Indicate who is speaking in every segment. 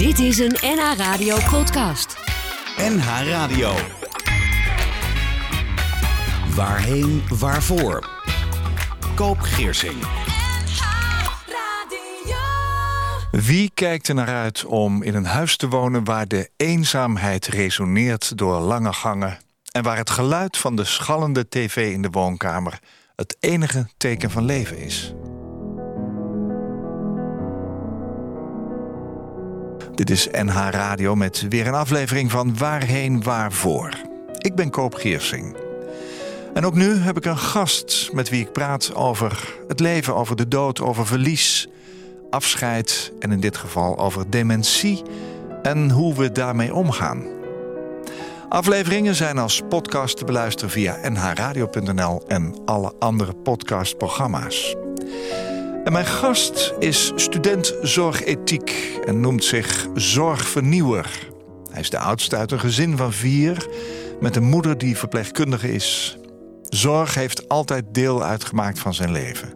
Speaker 1: Dit is een NH Radio podcast.
Speaker 2: NH Radio. Waarheen, waarvoor? Koop Geersing.
Speaker 3: Wie kijkt er naar uit om in een huis te wonen waar de eenzaamheid resoneert door lange gangen en waar het geluid van de schallende tv in de woonkamer het enige teken van leven is? Dit is NH Radio met weer een aflevering van Waarheen Waarvoor. Ik ben Koop Geersing. En ook nu heb ik een gast met wie ik praat over het leven, over de dood, over verlies, afscheid en in dit geval over dementie en hoe we daarmee omgaan. Afleveringen zijn als podcast te beluisteren via nhradio.nl en alle andere podcastprogramma's. En mijn gast is student zorgethiek en noemt zich zorgvernieuwer. Hij is de oudste uit een gezin van vier met een moeder die verpleegkundige is. Zorg heeft altijd deel uitgemaakt van zijn leven.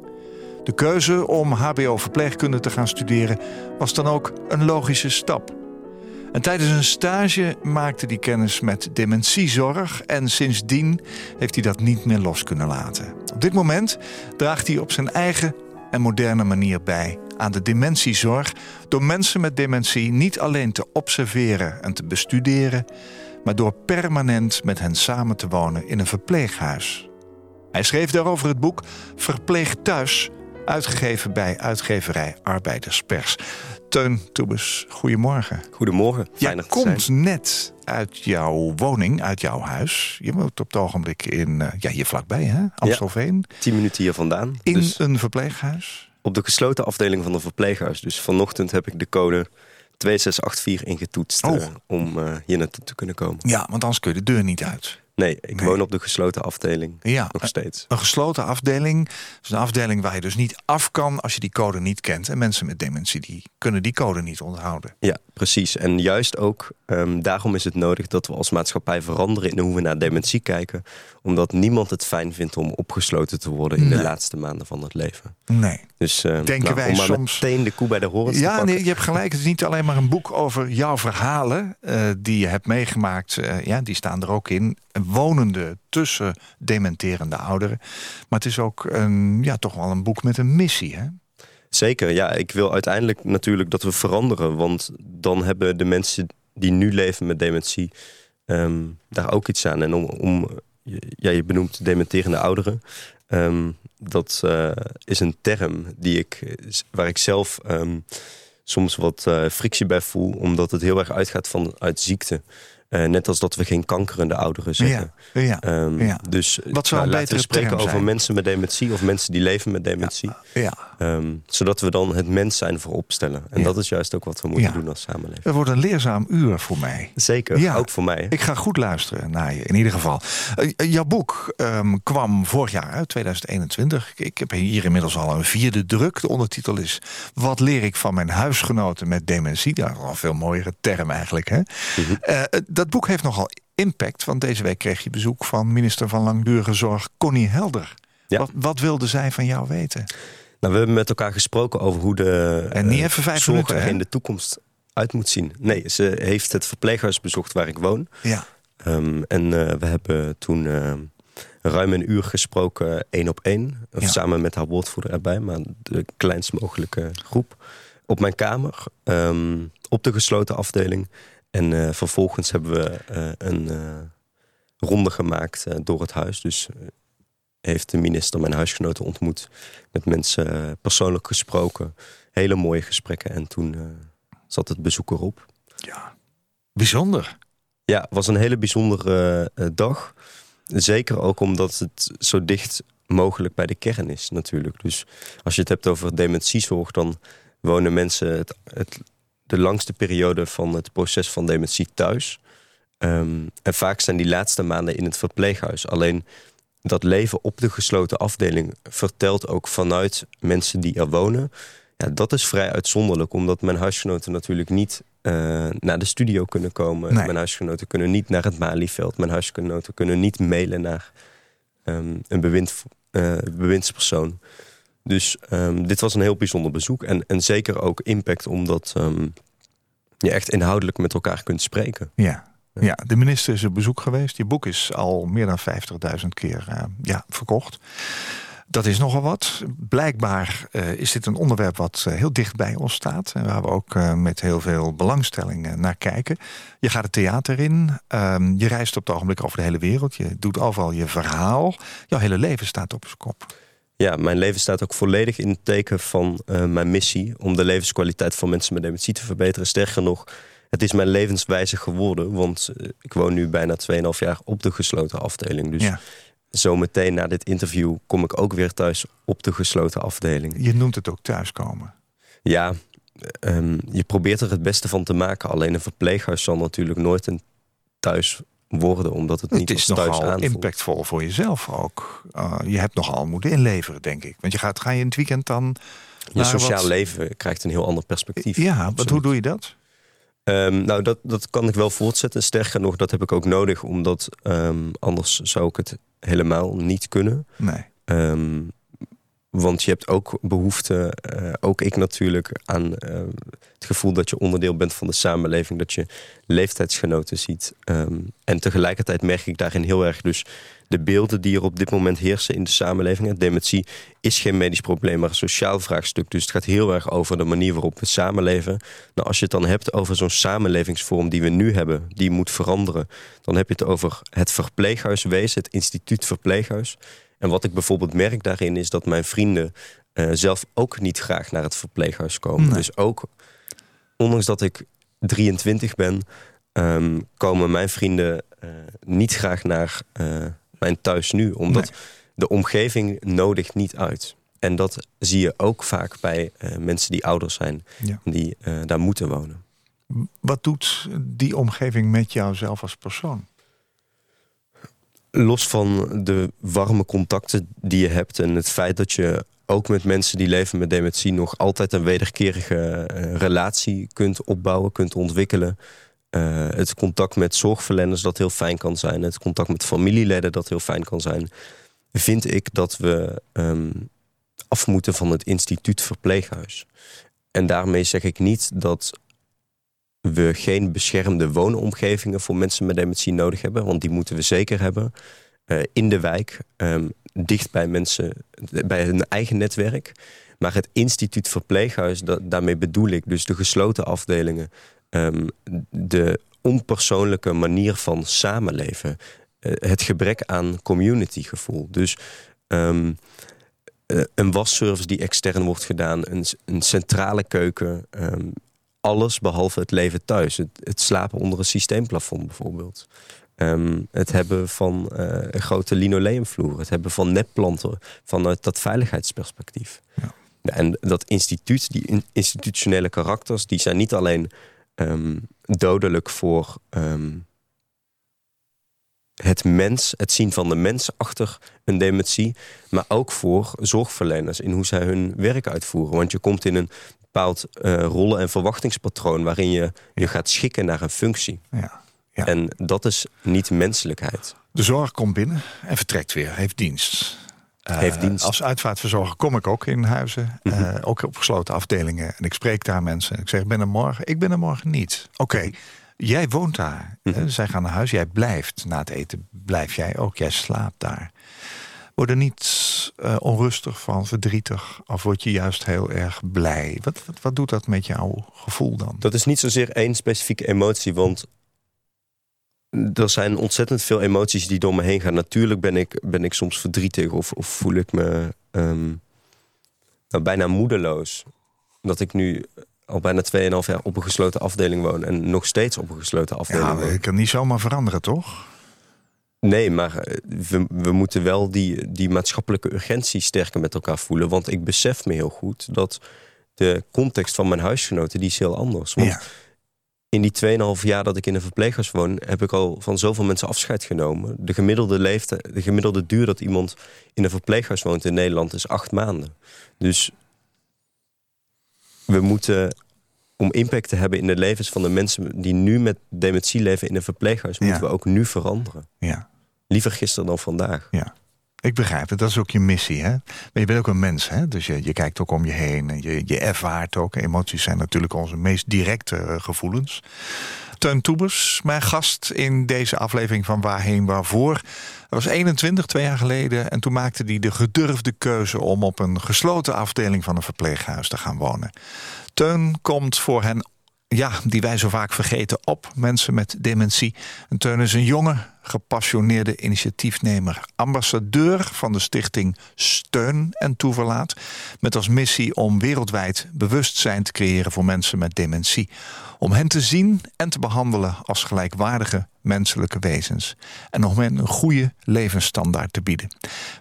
Speaker 3: De keuze om HBO-verpleegkunde te gaan studeren was dan ook een logische stap. En tijdens een stage maakte hij kennis met dementiezorg en sindsdien heeft hij dat niet meer los kunnen laten. Op dit moment draagt hij op zijn eigen en moderne manier bij aan de dementiezorg door mensen met dementie niet alleen te observeren en te bestuderen, maar door permanent met hen samen te wonen in een verpleeghuis. Hij schreef daarover het boek Verpleeg thuis, uitgegeven bij uitgeverij Arbeiderspers. Teun Toebes, goedemorgen.
Speaker 4: Goedemorgen,
Speaker 3: fijn Jij komt net uit jouw woning, uit jouw huis. Je woont op het ogenblik in, uh, ja, hier vlakbij, hè? Amstelveen.
Speaker 4: Ja, tien minuten hier vandaan.
Speaker 3: In dus een verpleeghuis?
Speaker 4: Op de gesloten afdeling van een verpleeghuis. Dus vanochtend heb ik de code 2684 ingetoetst oh. uh, om uh, hier naartoe te kunnen komen.
Speaker 3: Ja, want anders kun je de deur niet uit.
Speaker 4: Nee, ik woon op de gesloten afdeling. Ja, nog steeds.
Speaker 3: Een gesloten afdeling. is een afdeling waar je dus niet af kan als je die code niet kent. En mensen met dementie die kunnen die code niet onthouden.
Speaker 4: Ja, precies. En juist ook um, daarom is het nodig dat we als maatschappij veranderen in hoe we naar dementie kijken. Omdat niemand het fijn vindt om opgesloten te worden in de laatste maanden van het leven.
Speaker 3: Nee.
Speaker 4: Dus uh,
Speaker 3: denken nou, wij
Speaker 4: om
Speaker 3: soms.
Speaker 4: meteen de koe bij de horens
Speaker 3: ja, nee, je hebt gelijk. Het is niet alleen maar een boek over jouw verhalen uh, die je hebt meegemaakt. Uh, ja, die staan er ook in. Wonende tussen dementerende ouderen. Maar het is ook een, ja, toch wel een boek met een missie. Hè?
Speaker 4: Zeker, ja. Ik wil uiteindelijk natuurlijk dat we veranderen. Want dan hebben de mensen die nu leven met dementie um, daar ook iets aan. En om, om ja, je benoemt dementerende ouderen. Um, dat uh, is een term die ik, waar ik zelf um, soms wat uh, frictie bij voel, omdat het heel erg uitgaat vanuit ziekte. Uh, net als dat we geen kankerende ouderen zeggen.
Speaker 3: Ja, ja, um, ja.
Speaker 4: Dus
Speaker 3: Wat zou
Speaker 4: nou, laten we spreken over mensen met dementie of mensen die leven met dementie.
Speaker 3: Ja,
Speaker 4: um, zodat we dan het mens zijn voorop stellen. En dat is juist ook wat we moeten doen als samenleving.
Speaker 3: Het wordt een leerzaam uur voor mij.
Speaker 4: Zeker, ook voor mij.
Speaker 3: Ik ga goed luisteren naar je, in ieder geval. Uh, jouw boek um, kwam vorig jaar uit, 2021. Ik heb hier inmiddels al een vierde druk. De ondertitel is Wat leer ik van mijn huisgenoten met dementie? Dat is al een veel mooiere term eigenlijk. Hè? Mm -hmm. uh, dat boek heeft nogal impact, want deze week kreeg je bezoek van minister van Langdurige Zorg Connie Helder. Wat, wat wilde zij van jou weten?
Speaker 4: Nou, we hebben met elkaar gesproken over hoe de
Speaker 3: en niet even vijf zorg minuten,
Speaker 4: er in de toekomst uit moet zien. Nee, ze heeft het verpleeghuis bezocht waar ik woon.
Speaker 3: Ja.
Speaker 4: Um, en uh, we hebben toen uh, ruim een uur gesproken, één op één. Ja. Samen met haar woordvoerder erbij, maar de kleinst mogelijke groep. Op mijn kamer, um, op de gesloten afdeling. En uh, vervolgens hebben we een ronde gemaakt door het huis. Dus heeft de minister mijn huisgenoten ontmoet. Met mensen persoonlijk gesproken. Hele mooie gesprekken. En toen zat het bezoek erop.
Speaker 3: Ja, bijzonder.
Speaker 4: Ja, het was een hele bijzondere dag. Zeker ook omdat het zo dicht mogelijk bij de kern is natuurlijk. Dus als je het hebt over dementiezorg... dan wonen mensen het, het de langste periode van het proces van dementie thuis. Um, en vaak zijn die laatste maanden in het verpleeghuis. Alleen dat leven op de gesloten afdeling vertelt ook vanuit mensen die er wonen. Ja, dat is vrij uitzonderlijk, omdat mijn huisgenoten natuurlijk niet uh, naar de studio kunnen komen. Nee. Mijn huisgenoten kunnen niet naar het Malieveld. Mijn huisgenoten kunnen niet mailen naar um, een bewind, uh, bewindspersoon. Dus um, dit was een heel bijzonder bezoek. En, en zeker ook impact omdat um, je echt inhoudelijk met elkaar kunt spreken.
Speaker 3: Ja. Ja, de minister is op bezoek geweest. Je boek is al meer dan 50.000 keer uh, ja, verkocht. Dat is nogal wat. Blijkbaar uh, is dit een onderwerp wat uh, heel dicht bij ons staat. En waar we ook met heel veel belangstelling naar kijken. Je gaat het theater in. Ehm, je reist op het ogenblik over de hele wereld. Je doet overal je verhaal. Jouw hele leven staat op zijn kop.
Speaker 4: Ja, mijn leven staat ook volledig in het teken van mijn missie... om de levenskwaliteit van mensen met dementie te verbeteren. Sterker nog, het is mijn levenswijze geworden. Want eh, ik woon nu bijna 2,5 jaar op de gesloten afdeling. Dus ja. zometeen na dit interview kom ik ook weer thuis op de gesloten afdeling.
Speaker 3: Je noemt het ook thuiskomen.
Speaker 4: Ja, um, je probeert er het beste van te maken. Alleen een verpleeghuis zal natuurlijk nooit een thuis worden, omdat het, niet
Speaker 3: het is
Speaker 4: thuis
Speaker 3: nogal impactvol voor jezelf ook. Uh, je hebt nogal moeten inleveren, denk ik. Want je gaat, ga je in het weekend dan...
Speaker 4: Je sociaal leven krijgt een heel ander perspectief.
Speaker 3: Ja, wat, hoe doe je dat?
Speaker 4: Um, nou, dat, dat kan ik wel voortzetten. Sterker nog, dat heb ik ook nodig, omdat um, anders zou ik het helemaal niet kunnen.
Speaker 3: Nee.
Speaker 4: Um, want je hebt ook behoefte, uh, ook ik natuurlijk, aan uh, het gevoel dat je onderdeel bent van de samenleving. Dat je leeftijdsgenoten ziet. En tegelijkertijd merk ik daarin heel erg dus de beelden die er op dit moment heersen in de samenleving. Dementie is geen medisch probleem, maar een sociaal vraagstuk. Dus het gaat heel erg over de manier waarop we samenleven. Nou, als je het dan hebt over zo'n samenlevingsvorm die we nu hebben, die moet veranderen, dan heb je het over het verpleeghuiswezen, het instituut verpleeghuis. En wat ik bijvoorbeeld merk daarin is dat mijn vrienden uh, zelf ook niet graag naar het verpleeghuis komen. Nee. Dus ook, ondanks dat ik 23 ben, um, komen mijn vrienden uh, niet graag naar uh, mijn thuis nu. Omdat nee. de omgeving nodigt niet uit. En dat zie je ook vaak bij mensen die ouder zijn. Ja. Die daar moeten wonen.
Speaker 3: Wat doet die omgeving met jou zelf als persoon?
Speaker 4: los van de warme contacten die je hebt en het feit dat je ook met mensen die leven met dementie nog altijd een wederkerige uh, relatie kunt opbouwen, kunt ontwikkelen. Uh, het contact met zorgverleners dat heel fijn kan zijn, het contact met familieleden dat heel fijn kan zijn, vind ik dat we um, af moeten van het instituut verpleeghuis. En daarmee zeg ik niet dat we geen beschermde woonomgevingen voor mensen met dementie nodig hebben. Want die moeten we zeker hebben. Uh, in de wijk, um, dicht bij mensen, bij hun eigen netwerk. Maar het instituut verpleeghuis, daarmee bedoel ik dus de gesloten afdelingen. Um, de onpersoonlijke manier van samenleven. Uh, het gebrek aan communitygevoel. Dus um, uh, een wasservice die extern wordt gedaan. Een, een centrale keuken alles behalve het leven thuis. Het, het slapen onder een systeemplafond bijvoorbeeld. Um, het hebben van uh, een grote linoleumvloer. Het hebben van nepplanten vanuit dat veiligheidsperspectief. Ja. En dat instituut, die institutionele karakters... die zijn niet alleen um, dodelijk voor um, het mens... het zien van de mens achter een dementie... maar ook voor zorgverleners in hoe zij hun werk uitvoeren. Want je komt in een bepaald uh, rollen- en verwachtingspatroon... waarin je je gaat schikken naar een functie.
Speaker 3: Ja.
Speaker 4: Ja. En dat is niet menselijkheid.
Speaker 3: De zorg komt binnen en vertrekt weer, heeft dienst.
Speaker 4: Heeft dienst.
Speaker 3: Als uitvaartverzorger kom ik ook in huizen, mm -hmm. uh, ook op gesloten afdelingen. En ik spreek daar mensen. Ik zeg, ik ben er morgen. Ik ben er morgen niet. Oké, okay. jij woont daar. Mm -hmm. Zij gaan naar huis. Jij blijft na het eten. Blijf jij ook. Jij slaapt daar. Word er niet uh, onrustig van, verdrietig? Of word je juist heel erg blij? Wat, wat, wat doet dat met jouw gevoel dan?
Speaker 4: Dat is niet zozeer één specifieke emotie. Want er zijn ontzettend veel emoties die door me heen gaan. Natuurlijk ben ik, ben ik soms verdrietig of, of voel ik me um, nou, bijna moedeloos. Dat ik nu al bijna 2,5 jaar op een gesloten afdeling woon... en nog steeds op een gesloten afdeling
Speaker 3: ja,
Speaker 4: woon.
Speaker 3: Ja, kan niet zomaar veranderen, toch?
Speaker 4: Nee, maar eh, we, we moeten wel die, die maatschappelijke urgentie sterker met elkaar voelen. Want ik besef me heel goed dat de context van mijn huisgenoten... die is heel anders. Want
Speaker 3: ja
Speaker 4: in die 2,5 jaar dat ik in een verpleeghuis woon... heb ik al van zoveel mensen afscheid genomen. De gemiddelde, leeftijd, de gemiddelde duur dat iemand in een verpleeghuis woont in Nederland... is acht maanden. Dus we moeten, om impact te hebben in de levens van de mensen... die nu met dementie leven in een verpleeghuis... moeten ja. we ook nu veranderen.
Speaker 3: Ja.
Speaker 4: Liever gisteren dan vandaag.
Speaker 3: Ja. Ik begrijp het, dat is ook je missie. Hè? Maar je bent ook een mens, hè? dus je, kijkt ook om je heen. En je, je ervaart ook. Emoties zijn natuurlijk onze meest directe eh, gevoelens. Teun Toebers, mijn gast in deze aflevering van Waarheen Waarvoor. Hij was 21, twee jaar geleden. En toen maakte hij de gedurfde keuze om op een gesloten afdeling van een verpleeghuis te gaan wonen. Teun komt voor hen ja, die wij zo vaak vergeten op mensen met dementie. En Teun is een jonge, gepassioneerde initiatiefnemer. Ambassadeur van de stichting Steun en Toeverlaat. Met als missie om wereldwijd bewustzijn te creëren voor mensen met dementie. Om hen te zien en te behandelen als gelijkwaardige menselijke wezens. En nog met een goede levensstandaard te bieden.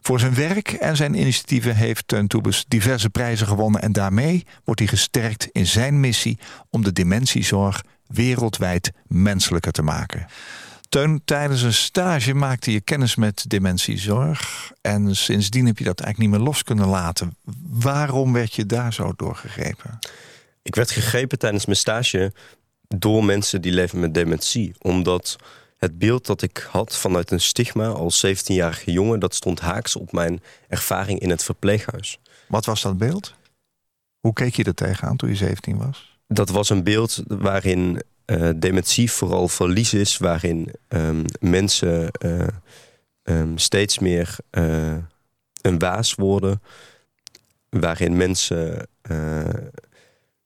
Speaker 3: Voor zijn werk en zijn initiatieven heeft Teun Toebes diverse prijzen gewonnen. En daarmee wordt hij gesterkt in zijn missie om de dementiezorg wereldwijd menselijker te maken. Teun, tijdens een stage maakte je kennis met dementiezorg. En sindsdien heb je dat eigenlijk niet meer los kunnen laten. Waarom werd je daar zo doorgegrepen?
Speaker 4: Ik werd gegrepen tijdens mijn stage door mensen die leven met dementie. Omdat het beeld dat ik had vanuit een stigma als 17-jarige jongen... dat stond haaks op mijn ervaring in het verpleeghuis.
Speaker 3: Wat was dat beeld? Hoe keek je er tegenaan toen je 17 was?
Speaker 4: Dat was een beeld waarin uh, dementie vooral verlies is... waarin um, mensen uh, um, steeds meer uh, een waas worden... waarin mensen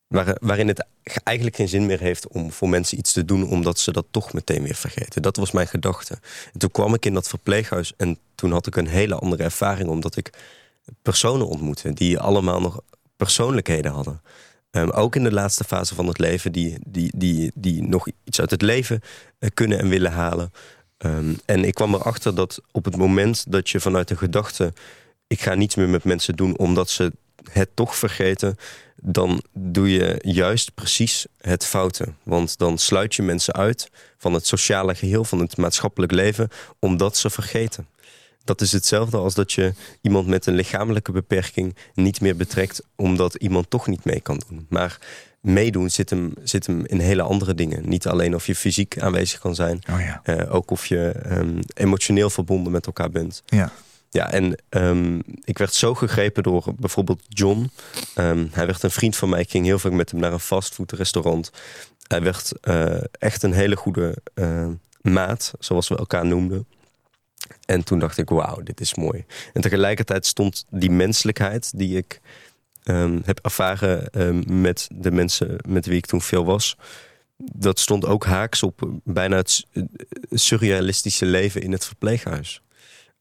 Speaker 4: Waar, waarin het eigenlijk geen zin meer heeft om voor mensen iets te doen... omdat ze dat toch meteen weer vergeten. Dat was mijn gedachte. En toen kwam ik in dat verpleeghuis en toen had ik een hele andere ervaring... omdat ik personen ontmoette die allemaal nog persoonlijkheden hadden. Um, ook in de laatste fase van het leven... die, die, die, die nog iets uit het leven uh, kunnen en willen halen. Um, en ik kwam erachter dat op het moment dat je vanuit de gedachte... ik ga niets meer met mensen doen omdat ze het toch vergeten dan doe je juist precies het foute. Want dan sluit je mensen uit van het sociale geheel, van het maatschappelijk leven, omdat ze vergeten. Dat is hetzelfde als dat je iemand met een lichamelijke beperking niet meer betrekt, omdat iemand toch niet mee kan doen. Maar meedoen zit hem, zit hem in hele andere dingen. Niet alleen of je fysiek aanwezig kan zijn,
Speaker 3: oh ja.
Speaker 4: uh, ook of je um, emotioneel verbonden met elkaar bent.
Speaker 3: Ja.
Speaker 4: Ja, en um, ik werd zo gegrepen door bijvoorbeeld John. Um, hij werd een vriend van mij. Ik ging heel vaak met hem naar een fastfoodrestaurant. Hij werd uh, echt een hele goede uh, maat, zoals we elkaar noemden. En toen dacht ik, wauw, dit is mooi. En tegelijkertijd stond die menselijkheid die ik um, heb ervaren met de mensen met wie ik toen veel was dat stond ook haaks op bijna het surrealistische leven in het verpleeghuis.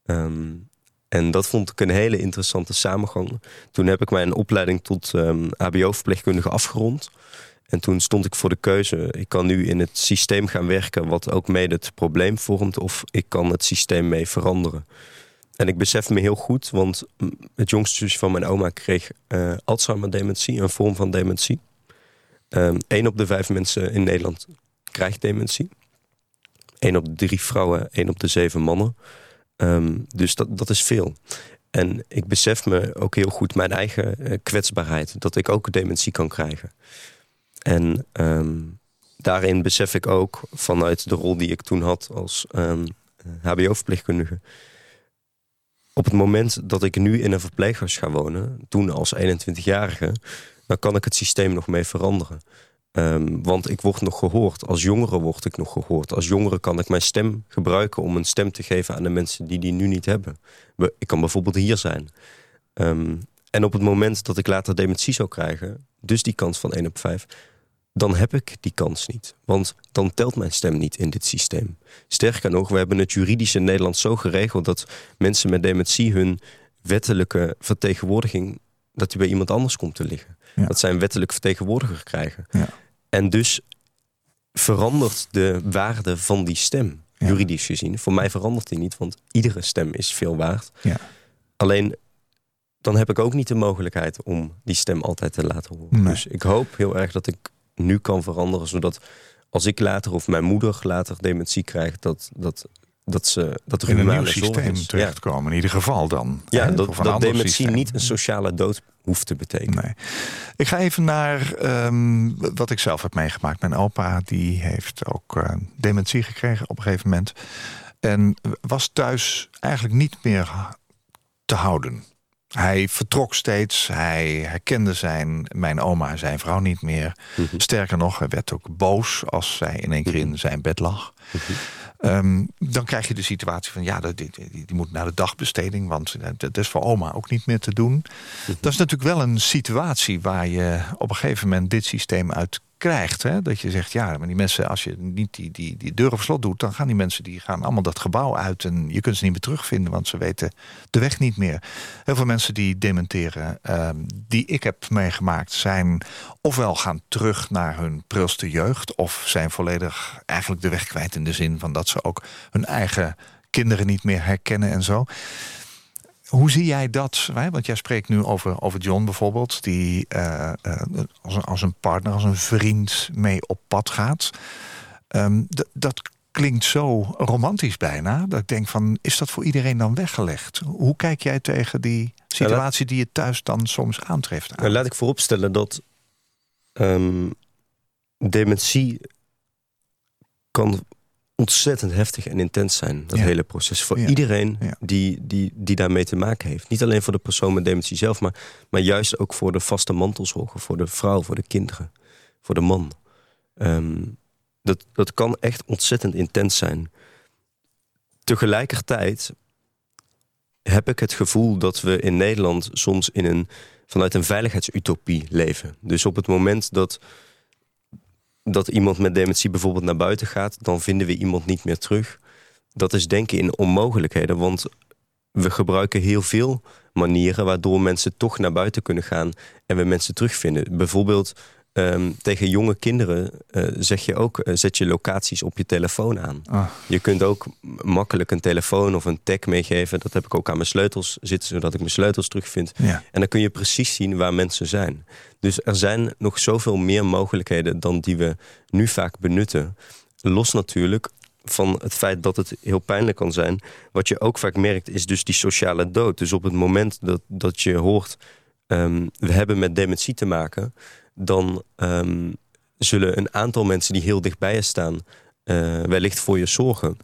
Speaker 4: Um, en dat vond ik een hele interessante samengang. Toen heb ik mijn opleiding tot HBO-verpleegkundige afgerond. En toen stond ik voor de keuze: ik kan nu in het systeem gaan werken, wat ook mede het probleem vormt, of ik kan het systeem mee veranderen. En ik besef me heel goed, want het jongste zusje van mijn oma kreeg uh, Alzheimer-dementie, een vorm van dementie. Um, één op de vijf mensen in Nederland krijgt dementie. Eén op de drie vrouwen, één op de zeven mannen. Um, dus dat, dat is veel. En ik besef me ook heel goed mijn eigen uh, kwetsbaarheid. Dat ik ook dementie kan krijgen. En um, daarin besef ik ook vanuit de rol die ik toen had als um, hbo-verpleegkundige... op het moment dat ik nu in een verpleeghuis ga wonen... toen als 21-jarige, dan kan ik het systeem nog mee veranderen. Um, want ik word nog gehoord. Als jongere word ik nog gehoord. Als jongere kan ik mijn stem gebruiken om een stem te geven aan de mensen die die nu niet hebben. Ik kan bijvoorbeeld hier zijn. En op het moment dat ik later dementie zou krijgen, dus die kans van 1 op 5, dan heb ik die kans niet. Want dan telt mijn stem niet in dit systeem. Sterker nog, we hebben het juridisch in Nederland zo geregeld dat mensen met dementie hun wettelijke vertegenwoordiging, dat die bij iemand anders komt te liggen. Ja. Dat zij een wettelijk vertegenwoordiger krijgen.
Speaker 3: Ja.
Speaker 4: En dus verandert de waarde van die stem, ja. juridisch gezien. Voor mij verandert die niet, want iedere stem is veel waard.
Speaker 3: Ja.
Speaker 4: Alleen, dan heb ik ook niet de mogelijkheid om die stem altijd te laten horen.
Speaker 3: Nee.
Speaker 4: Dus ik hoop heel erg dat ik nu kan veranderen, zodat als ik later of mijn moeder later dementie krijgt, dat, dat, dat ze dat er
Speaker 3: in een nieuw systeem terechtkomen. Ja. In ieder geval dan.
Speaker 4: Ja,
Speaker 3: hè?
Speaker 4: dat, dat dementie
Speaker 3: systeem.
Speaker 4: niet een sociale dood hoeft te betekenen.
Speaker 3: Nee. Ik ga even naar um, wat ik zelf heb meegemaakt. Mijn opa die heeft ook uh, dementie gekregen op een gegeven moment. En was thuis eigenlijk niet meer te houden. Hij vertrok steeds, hij herkende zijn, mijn oma en zijn vrouw niet meer.
Speaker 4: Mhm.
Speaker 3: Sterker nog, hij werd ook boos als zij in één keer in zijn bed lag.
Speaker 4: Mhm.
Speaker 3: Ehm, dan krijg je de situatie van ja, die, die, moet naar de dagbesteding, want eh, dat is voor oma ook niet meer te doen.
Speaker 4: Mhm.
Speaker 3: Dat is natuurlijk wel een situatie waar je op een gegeven moment dit systeem uit krijgt. Hè? Dat je zegt, ja, maar die mensen, als je niet die, die, die deur op slot doet, dan gaan die mensen die gaan allemaal dat gebouw uit en je kunt ze niet meer terugvinden, want ze weten de weg niet meer. Heel veel mensen die dementeren, ehm, die ik heb meegemaakt, zijn ofwel gaan terug naar hun prilste jeugd, of zijn volledig eigenlijk de weg kwijt in de zin van dat ze ook hun eigen kinderen niet meer herkennen en zo. Hoe zie jij dat? Want jij spreekt nu over, over John bijvoorbeeld, die eh, eh, als, een, als een partner, als een vriend mee op pad gaat. Ehm, dat klinkt zo romantisch bijna. Dat ik denk van, is dat voor iedereen dan weggelegd? Hoe kijk jij tegen die situatie die je thuis dan soms aantreft?
Speaker 4: Nou, laat ik vooropstellen dat ehm, dementie kan ontzettend heftig en intens zijn. Dat
Speaker 3: Ja.
Speaker 4: hele proces. Voor
Speaker 3: Ja.
Speaker 4: iedereen
Speaker 3: Ja.
Speaker 4: die, die, die daarmee te maken heeft. Niet alleen voor de persoon met dementie zelf, maar, maar juist ook voor de vaste mantelzorger. Voor de vrouw, voor de kinderen, voor de man. Ehm, dat, dat kan echt ontzettend intens zijn. Tegelijkertijd heb ik het gevoel dat we in Nederland soms in een, vanuit een veiligheidsutopie leven. Dus op het moment dat, dat iemand met dementie bijvoorbeeld naar buiten gaat, dan vinden we iemand niet meer terug. Dat is denken in onmogelijkheden, want we gebruiken heel veel manieren waardoor mensen toch naar buiten kunnen gaan en we mensen terugvinden. Bijvoorbeeld ehm, tegen jonge kinderen eh, zeg je ook, eh, zet je locaties op je telefoon aan.
Speaker 3: Ah,
Speaker 4: Je kunt ook makkelijk een telefoon of een tag meegeven. Dat heb ik ook aan mijn sleutels zitten, zodat ik mijn sleutels terugvind.
Speaker 3: ja.
Speaker 4: En dan kun je precies zien waar mensen zijn. Dus er zijn nog zoveel meer mogelijkheden dan die we nu vaak benutten. Los natuurlijk van het feit dat het heel pijnlijk kan zijn. Wat je ook vaak merkt is dus die sociale dood. Dus op het moment dat, dat je hoort... ehm, we hebben met dementie te maken... dan ehm, zullen een aantal mensen die heel dichtbij je staan... eh, wellicht voor je zorgen.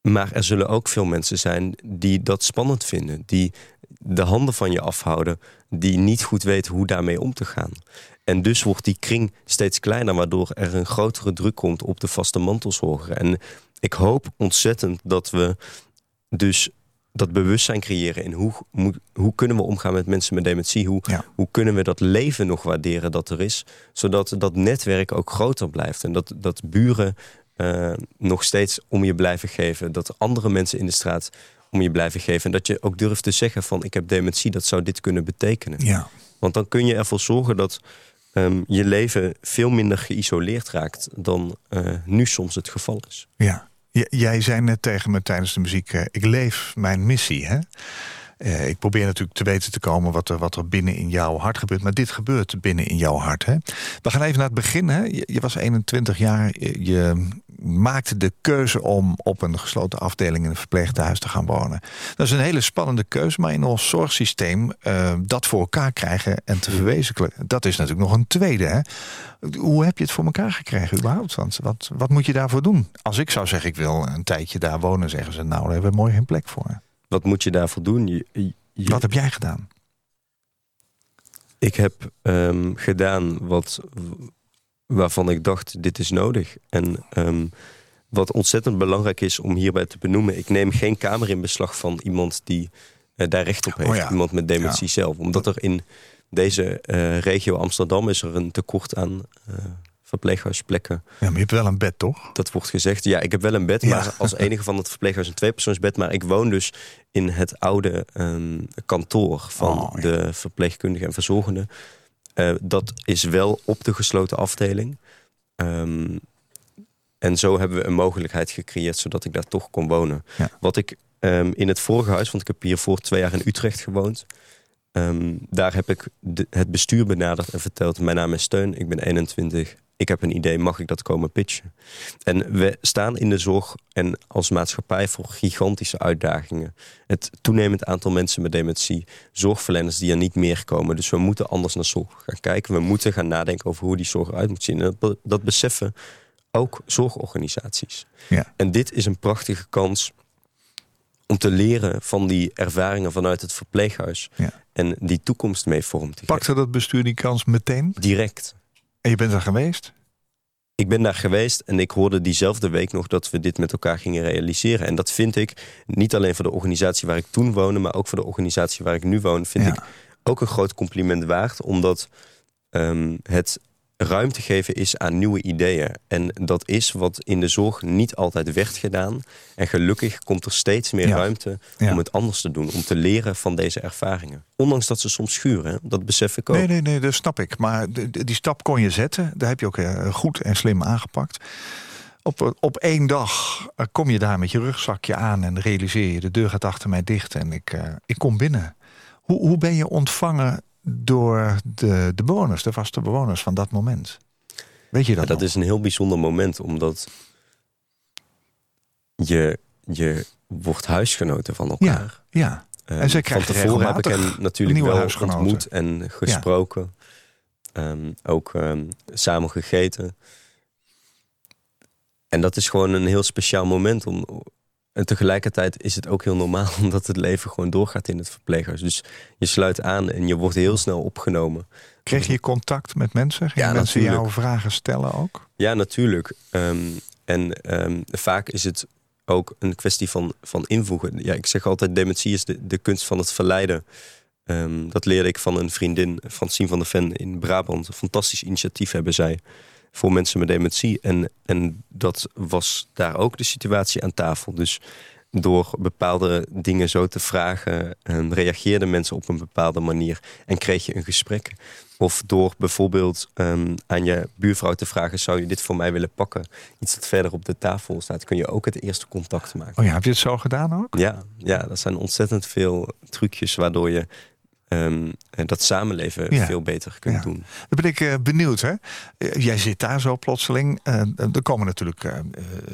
Speaker 4: Maar er zullen ook veel mensen zijn die dat spannend vinden. Die de handen van je afhouden. Die niet goed weten hoe daarmee om te gaan. En dus wordt die kring steeds kleiner... waardoor er een grotere druk komt op de vaste mantelzorger. En ik hoop ontzettend dat we dus dat bewustzijn creëren... in hoe, moet- hoe kunnen we omgaan met mensen met dementie? Hoe,
Speaker 3: Ja.
Speaker 4: hoe kunnen we dat leven nog waarderen dat er is? Zodat dat netwerk ook groter blijft. En dat, dat buren eh, nog steeds om je blijven geven. Dat andere mensen in de straat om je blijven geven. En dat je ook durft te zeggen van ik heb dementie, dat zou dit kunnen betekenen.
Speaker 3: ja.
Speaker 4: Want dan kun je ervoor zorgen dat ehm, je leven veel minder geïsoleerd raakt dan eh, nu soms het geval is.
Speaker 3: Ja. Jij zei net tegen me tijdens de muziek, eh, ik leef mijn missie. Hè? Eh, ik probeer natuurlijk te weten te komen wat er, wat er binnen in jouw hart gebeurt. Maar dit gebeurt binnen in jouw hart. Hè? We gaan even naar het begin. Hè? Je, je was 21 jaar. Je, je maakte de keuze om op een gesloten afdeling in een verpleeghuis te gaan wonen. Dat is een hele spannende keuze. Maar in ons zorgsysteem eh, dat voor elkaar krijgen en te verwezenlijken. Dat is natuurlijk nog een tweede. Hè? Hoe heb je het voor elkaar gekregen überhaupt? Want wat, wat moet je daarvoor doen? Als ik zou zeggen, ik wil een tijdje daar wonen, zeggen ze, nou, daar hebben we mooi geen plek voor.
Speaker 4: Wat moet je daarvoor doen? Je, je-
Speaker 3: Wat heb jij gedaan?
Speaker 4: Ik heb ehm, gedaan wat, waarvan ik dacht, dit is nodig. En ehm, wat ontzettend belangrijk is om hierbij te benoemen... ik neem geen kamer in beslag van iemand die eh, daar recht op heeft.
Speaker 3: Oh ja.
Speaker 4: Iemand met dementie zelf. Omdat er in deze eh, regio Amsterdam is er een tekort aan eh, verpleeghuisplekken.
Speaker 3: Ja, maar je hebt wel een bed, toch?
Speaker 4: Dat wordt gezegd. Ja, ik heb wel een bed,
Speaker 3: Ja.
Speaker 4: maar als enige van het verpleeghuis een tweepersoonsbed. Maar ik woon dus in het oude ehm, kantoor van
Speaker 3: Oh, ja.
Speaker 4: de verpleegkundigen en verzorgenden. Eh, dat is wel op de gesloten afdeling. Ehm, en zo hebben we een mogelijkheid gecreëerd zodat ik daar toch kon wonen.
Speaker 3: Ja.
Speaker 4: Wat ik ehm, in het vorige huis, want ik heb hier voor twee jaar in Utrecht gewoond. ehm, daar heb ik de- het bestuur benaderd en verteld: Mijn naam is Steun, ik ben 21. Ik heb een idee, mag ik dat komen pitchen? En we staan in de zorg en als maatschappij voor gigantische uitdagingen. Het toenemend aantal mensen met dementie, zorgverleners die er niet meer komen. Dus we moeten anders naar zorg gaan kijken. We moeten gaan nadenken over hoe die zorg eruit moet zien. En dat, dat beseffen ook zorgorganisaties.
Speaker 3: Ja.
Speaker 4: En dit is een prachtige kans om te leren van die ervaringen vanuit het verpleeghuis.
Speaker 3: Ja.
Speaker 4: En die toekomst mee vorm te geven.
Speaker 3: Pakte dat bestuur die kans meteen?
Speaker 4: Direct.
Speaker 3: En je bent er geweest?
Speaker 4: Ik ben daar geweest en ik hoorde diezelfde week nog dat we dit met elkaar gingen realiseren. En dat vind ik niet alleen voor de organisatie waar ik toen woonde, maar ook voor de organisatie waar ik nu woon, vind
Speaker 3: Ja.
Speaker 4: ik ook een groot compliment waard. Omdat ehm, het ruimte geven is aan nieuwe ideeën. En dat is wat in de zorg niet altijd werd gedaan. En gelukkig komt er steeds meer
Speaker 3: Ja.
Speaker 4: ruimte
Speaker 3: Ja.
Speaker 4: om het anders te doen. Om te leren van deze ervaringen. Ondanks dat ze soms schuren, dat besef ik ook.
Speaker 3: Nee, nee, nee, dat snap ik. Maar die stap kon je zetten. Daar heb je ook eh, goed en slim aangepakt. Op, op één dag eh, kom je daar met je rugzakje aan en realiseer je... de deur gaat achter mij dicht en ik, eh, ik kom binnen. Hoe, hoe ben je ontvangen door de, de bewoners, de vaste bewoners van dat moment? Weet je dat
Speaker 4: Ja, dat
Speaker 3: nog?
Speaker 4: is een heel bijzonder moment, omdat je, je wordt huisgenoten van elkaar.
Speaker 3: Ja,
Speaker 4: Ehm,
Speaker 3: En zij
Speaker 4: van
Speaker 3: krijgen
Speaker 4: tevoren heb ik hem natuurlijk wel ontmoet en gesproken. Ehm, ook ehm, samen gegeten. En dat is gewoon een heel speciaal moment. Om, en tegelijkertijd is het ook heel normaal, omdat het leven gewoon doorgaat in het verpleeghuis. Dus je sluit aan en je wordt heel snel opgenomen.
Speaker 3: kreeg je contact met mensen? Gingen
Speaker 4: Ja,
Speaker 3: mensen jou
Speaker 4: natuurlijk.
Speaker 3: vragen stellen ook?
Speaker 4: Ja, natuurlijk. Ehm, en ehm, vaak is het ook een kwestie van, van invoegen. Ja, ik zeg altijd, dementie is de, de kunst van het verleiden. Ehm, dat leerde ik van een vriendin, Francine van der Ven in Brabant. Een fantastisch initiatief hebben zij voor mensen met dementie. En, en dat was daar ook de situatie aan tafel. Dus door bepaalde dingen zo te vragen, ehm, reageerden mensen op een bepaalde manier en kreeg je een gesprek. Of door bijvoorbeeld ehm, aan je buurvrouw te vragen: zou je dit voor mij willen pakken? Iets dat verder op de tafel staat, kun je ook het eerste contact maken.
Speaker 3: Oh ja, heb je het zo gedaan ook?
Speaker 4: Ja, ja, dat zijn ontzettend veel trucjes waardoor je ehm, dat samenleven
Speaker 3: Ja.
Speaker 4: veel beter kunt
Speaker 3: Ja.
Speaker 4: doen.
Speaker 3: Dan ben ik eh, benieuwd. Hè? Eh, jij zit daar zo plotseling. Eh, er komen natuurlijk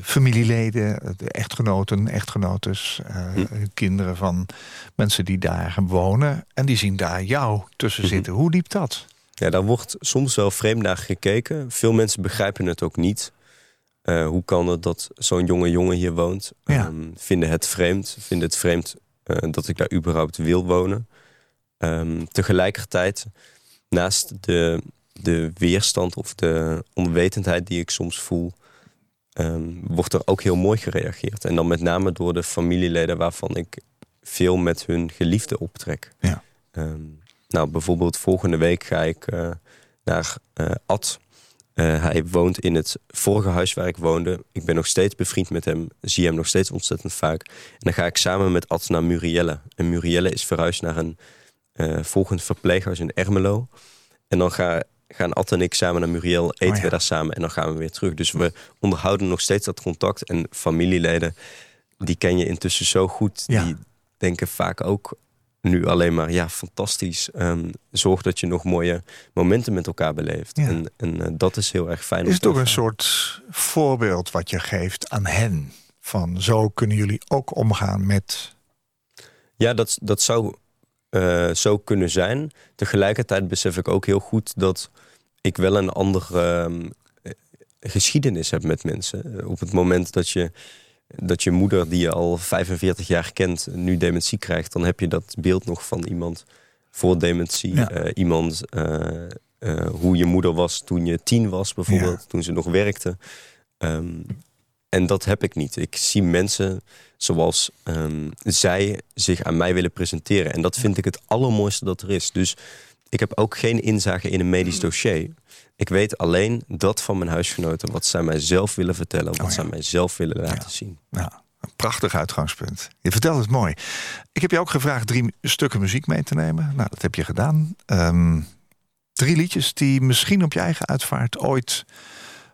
Speaker 3: familieleden, de echtgenoten, echtgenotes,
Speaker 4: Hm.
Speaker 3: kinderen van mensen die daar wonen. En die zien daar jou tussen
Speaker 4: Mhm.
Speaker 3: zitten. Hoe liep dat?
Speaker 4: Ja, daar wordt soms wel vreemd naar gekeken. Veel mensen begrijpen het ook niet. Hoe kan het dat zo'n jonge jongen hier woont?
Speaker 3: Ja.
Speaker 4: Ehm, vinden het vreemd. Vinden het vreemd dat ik daar überhaupt wil wonen. Ehm, tegelijkertijd, naast de, de weerstand of de onwetendheid die ik soms voel... ehm, wordt er ook heel mooi gereageerd. En dan met name door de familieleden waarvan ik veel met hun geliefde optrek.
Speaker 3: Ja.
Speaker 4: Ehm, nou, bijvoorbeeld volgende week ga ik eh, naar eh, Ad. Eh, hij woont in het vorige huis waar ik woonde. Ik ben nog steeds bevriend met hem. Zie hem nog steeds ontzettend vaak. En dan ga ik samen met Ad naar Murielle. En Murielle is verhuisd naar een eh, volgend verpleeghuis in Ermelo. En dan ga, gaan Ad en ik samen naar Muriel. Eten
Speaker 3: Oh ja.
Speaker 4: we daar samen en dan gaan we weer terug. Dus we onderhouden nog steeds dat contact. En familieleden, die ken je intussen zo goed.
Speaker 3: Ja.
Speaker 4: Die denken vaak ook nu alleen maar, ja, fantastisch. Ehm, zorg dat je nog mooie momenten met elkaar beleeft.
Speaker 3: Ja.
Speaker 4: En, en eh, dat is heel erg fijn.
Speaker 3: Is het ook een soort voorbeeld wat je geeft aan hen? Van zo kunnen jullie ook omgaan met.
Speaker 4: Ja, dat, dat zou eh, zo kunnen zijn. Tegelijkertijd besef ik ook heel goed dat ik wel een andere ehm, eh, geschiedenis heb met mensen. Op het moment dat je, dat je moeder, die je al 45 jaar kent, nu dementie krijgt, dan heb je dat beeld nog van iemand voor dementie.
Speaker 3: Ja.
Speaker 4: Eh, iemand, eh, eh, hoe je moeder was toen je tien was, bijvoorbeeld, toen ze nog werkte. Ehm, en dat heb ik niet. Ik zie mensen zoals ehm, zij zich aan mij willen presenteren. En dat vind ik het allermooiste dat er is. Dus ik heb ook geen inzage in een medisch dossier. Ik weet alleen dat van mijn huisgenoten, wat zij mij zelf willen vertellen, wat
Speaker 3: Oh ja.
Speaker 4: zij mij zelf willen laten
Speaker 3: Ja.
Speaker 4: zien.
Speaker 3: Nou, een prachtig uitgangspunt. Je vertelt het mooi. Ik heb je ook gevraagd drie stukken muziek mee te nemen. Nou, dat heb je gedaan. Ehm, drie liedjes die misschien op je eigen uitvaart ooit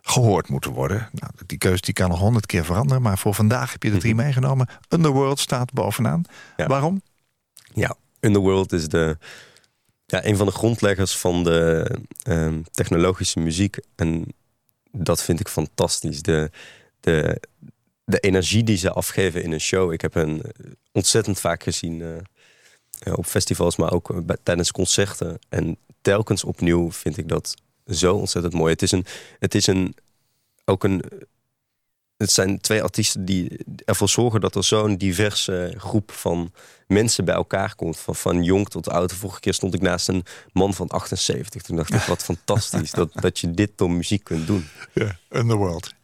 Speaker 3: gehoord moeten worden. Nou, die keuze die kan nog honderd keer veranderen. Maar voor vandaag heb je de drie meegenomen. Underworld staat bovenaan.
Speaker 4: Ja.
Speaker 3: Waarom?
Speaker 4: Ja, Underworld is de, ja, een van de grondleggers van de ehm, technologische muziek. En dat vind ik fantastisch. De, de, de energie die ze afgeven in een show. Ik heb hen ontzettend vaak gezien eh, eh, op festivals, maar ook eh, bij- tijdens concerten. En telkens opnieuw vind ik dat zo ontzettend mooi. Het is, een, het is een, ook een, het zijn twee artiesten die ervoor zorgen dat er zo'n diverse groep van mensen bij elkaar komt. Van, van jong tot oud. De vorige keer stond ik naast een man van 78. Toen dacht ik, wat fantastisch dat, dat je dit door muziek kunt doen.
Speaker 3: Ja, Underworld.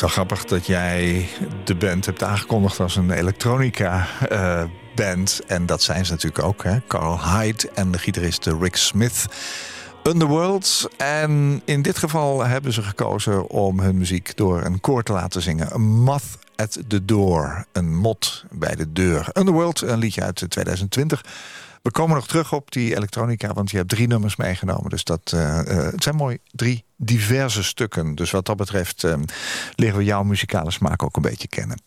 Speaker 3: Wel grappig dat jij de band hebt aangekondigd als een elektronica-band. en dat zijn ze natuurlijk ook, hè? Carl Hyde en de gitarist Rick Smith. Underworld. En in dit geval hebben ze gekozen om hun muziek door een koor te laten zingen. A Moth at the Door. Een mot bij de deur. Underworld, een liedje uit 2020 We komen nog terug op die elektronica, want je hebt drie nummers meegenomen. Dus dat uh, het zijn mooi drie diverse stukken. Dus wat dat betreft uh, leren we jouw muzikale smaak ook een beetje kennen.